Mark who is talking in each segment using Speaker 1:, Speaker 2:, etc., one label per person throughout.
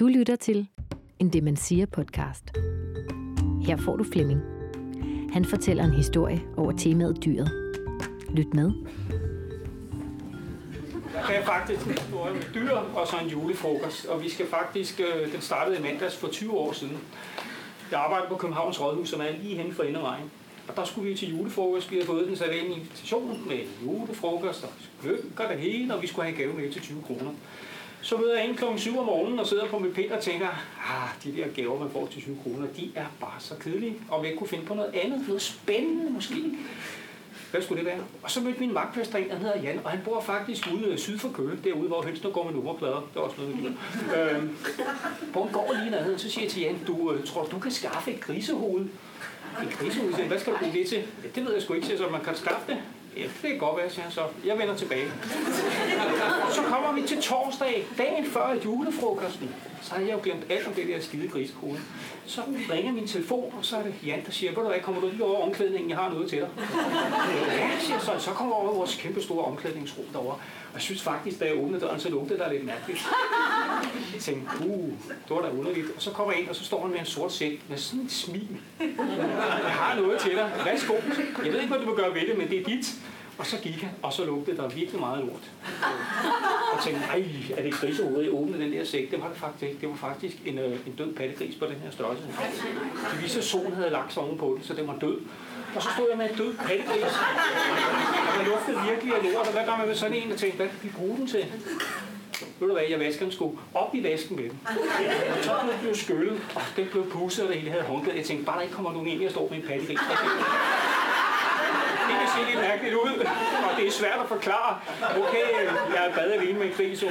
Speaker 1: Du lytter til en Det Man Siger podcast. Her får du Flemming. Han fortæller en historie over temaet dyret. Lyt med.
Speaker 2: Det er faktisk en historie med dyr og så en julefrokost. Og vi skal faktisk, øh, den startede i mandags for 20 år siden. Jeg arbejder på Københavns Rådhus, som er lige hen for Indervejen. Og der skulle vi til julefrokost. Vi havde fået den sædvanlige invitation med julefrokost og lykker det hele, og vi skulle have en gave med til 20 kroner. Så møder jeg ind klokken 7 om morgenen og sidder på mit pind og tænker, ah, de der gaver, man får til 20 kroner, de er bare så kedelige. Og jeg kunne finde på noget andet, noget spændende måske. Hvad skulle det være? Og så mødte min magtfester en, han hedder Jan, og han bor faktisk ude øh, syd for Køge, derude, hvor hønsene går med nummerplader. Det er også noget, vi øhm, På en gård lige nærheden, så siger jeg til Jan, du øh, tror, du kan skaffe et grisehoved? Et grisehoved? Hvad skal du bruge det til? Ja, det ved jeg sgu ikke, så man kan skaffe det. Ja, det kan godt være, siger han så. Jeg vender tilbage. Så kommer vi til torsdag, dagen før julefrokosten. Så har jeg jo glemt alt om det der skide grisekode. Så ringer min telefon, og så er det Jan, der siger, ved du hvad, kommer du lige over omklædningen, jeg har noget til dig. Ja, siger så, så kommer over vores kæmpe store omklædningsrum derovre. Og jeg synes faktisk, da jeg åbnede døren, så lugtede der lidt mærkeligt. Jeg tænkte, uh, det var da underligt. Og så kommer jeg ind, og så står han med en sort sæk med sådan et smil. Jeg har noget til dig. Værsgo. Jeg ved ikke, hvad du vil gøre ved det, men det er dit. Og så gik han, og så lugtede der virkelig meget lort. Og tænkte, nej, er det grisehovedet, jeg åbnede den der sæk? Det var det faktisk ikke. Det var faktisk en, øh, en død pattegris på den her størrelse. Det viste, at solen havde lagt sig på den, så den var død. Og så stod jeg med en død pattegris. Og jeg lugtede virkelig af lort, og hvad gør man med sådan en, og tænkte, hvad kan vi bruge den til? Ved du hvad, jeg vasker den sko op i vasken med den. Og så blev den blev skyllet, og den blev pusset, og det hele havde håndklæde. Jeg tænkte, bare der ikke kommer nogen ind, jeg står med en pattegris. Det kan lidt mærkeligt ud, og det er svært at forklare. Okay, øh, jeg er bad alene med en gris.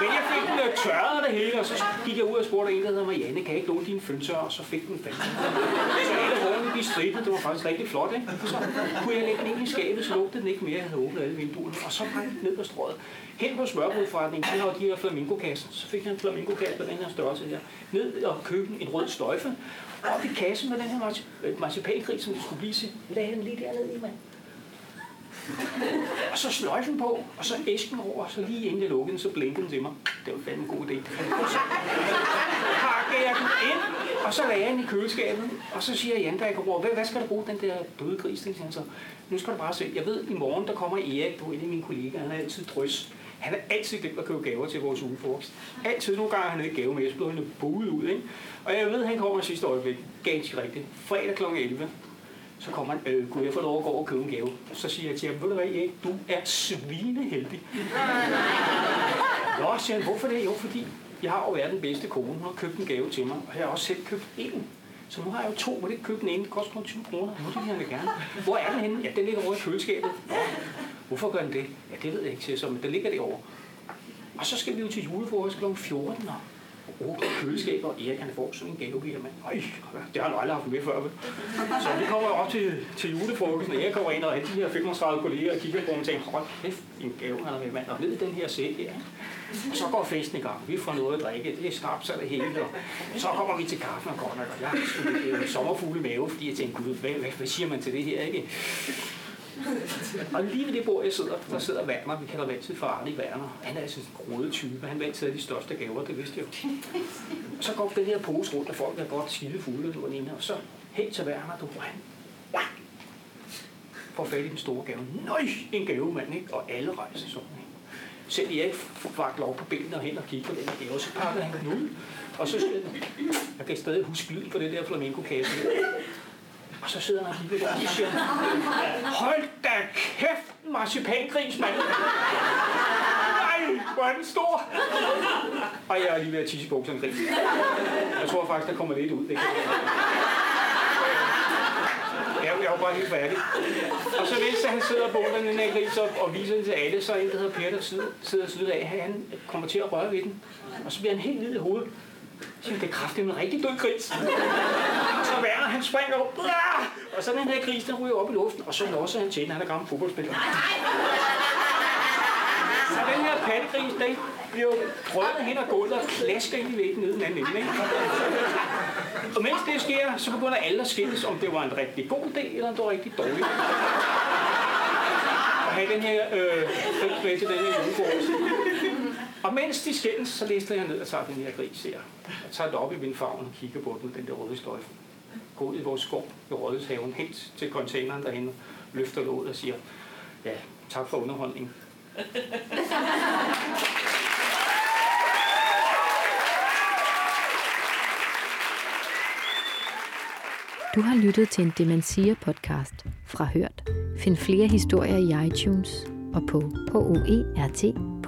Speaker 2: Men jeg fik den øh, tørret det hele, og så gik jeg ud og spurgte en, der hedder Marianne, kan jeg ikke låne dine fønser? Og så fik den fandme. Så alle strippet, det var faktisk rigtig flot, ikke? Så kunne jeg lægge den ind i skabet, så lugtede den ikke mere, jeg havde åbnet alle vinduerne. Og så brændte den ned på strået. Hen på smørbrudforretningen, de har de her flamingokassen, Så fik jeg en flamingokasse på den her størrelse her. Ned og købte en rød støjfe, Op i kassen med den her øh, marcipankrig, som det skulle blive til. Lagde den lige dernede i, mand. Og så sløjfen på, og så æsken over, så lige inden jeg lukkede den, så blinkede den til mig. Det var fandme en god idé. Og så pakkede jeg den ind, og så lagde jeg den i køleskabet. Og så siger Jan, jeg kommer over, hvad, hvad skal du bruge den der døde gris til? Han så, nu skal du bare se, jeg ved, i morgen der kommer Erik, du er en af mine kollegaer, han er altid drøs. Han er altid glemt at købe gaver til vores ugefrokost. Altid nogle gange, han havde gave med, så blev han buet ud, ikke? Og jeg ved, han kommer sidste øjeblik, ganske rigtigt. Fredag kl. 11, så kommer han, øh, kunne jeg få lov at gå over og købe en gave? Så siger jeg til ham, ved du hvad, Erik, du er svineheldig. Nå, siger han, hvorfor det? Jo, fordi jeg har jo været den bedste kone, hun har købt en gave til mig, og jeg har også selv købt en. Så nu har jeg jo to, må det ikke købe den ene, det koster kun 20 kroner. Nu det vil jeg gerne. Hvor er den henne? Ja, den ligger over i køleskabet. Nå, hvorfor gør den det? Ja, det ved jeg ikke, siger jeg så, men den ligger derovre. Og så skal vi jo til julefrokost kl. 14. Og brugt køleskabet, og Erik han får sådan en gave her, mand. Øj, det har han aldrig haft med før. Vel? Så vi kommer op til, til julefrokosten, og jeg kommer ind, og alle de her 35 kolleger kigger på ham og tænker, hold kæft, en gave han har med, mand. Og i den her sæk her. Og så går festen i gang. Vi får noget at drikke. Det er snaps og det hele. Og så kommer vi til kaffen og godt nok, og jeg har sgu en øh, sommerfugle mave, fordi jeg tænker, gud, hvad, hvad, hvad, siger man til det her, ikke? Og lige ved det bord, jeg sidder, der sidder Werner, vi kalder altid for Arne Werner. Han er altså en grådet type, han vandt de største gaver, det vidste jeg jo. Og så går den her pose rundt, og folk er godt skide fulde, du ene, og så helt til Werner, du han får fat i den store gave. Nøj, en gave, mand, ikke? Og alle rejser sådan, ikke? Selv jeg ikke lov på benene og hen og kigge på den her gave, så pakker han den ud. Og så siger den, jeg kan stadig huske lyden på det der flamenco-kasse. Og så sidder han lige der, og siger hold da kæft, marcipangris, mand. Nej, hvor er den stor. Og jeg er lige ved at tisse i bukserne gris. Jeg tror faktisk, der kommer lidt ud. Ikke? jeg, jeg var bare helt færdig. Og så mens han sidder på den her gris op og viser den til alle, så er en, der hedder Per, der sidder, sidder side af, han kommer til at røre ved den. Og så bliver han helt hvid i hovedet. Så siger det er kraftigt en rigtig død gris. Han springer op. Og så den her gris, den ryger op i luften, og så låser han til. Han er gammel fodboldspiller. Så den her pattegris, den bliver røget hen og gulvet og klasker ind i væggen nede den anden ende. Ikke? Og mens det sker, så begynder alle at skilles, om det var en rigtig god idé, eller om det var rigtig dårlig. At have den her øh, med til den her julefrokost. Og mens de skændes, så læste jeg ned og tager den her gris her. Jeg tager det op i vindfarven og kigger på den, den der røde sløjfe. Går ud i vores skov i Rådhushaven, helt til containeren derhen, løfter låget og siger, ja, tak for underholdningen.
Speaker 1: Du har lyttet til en Demensia-podcast fra Hørt. Find flere historier i iTunes og på hoert.dk.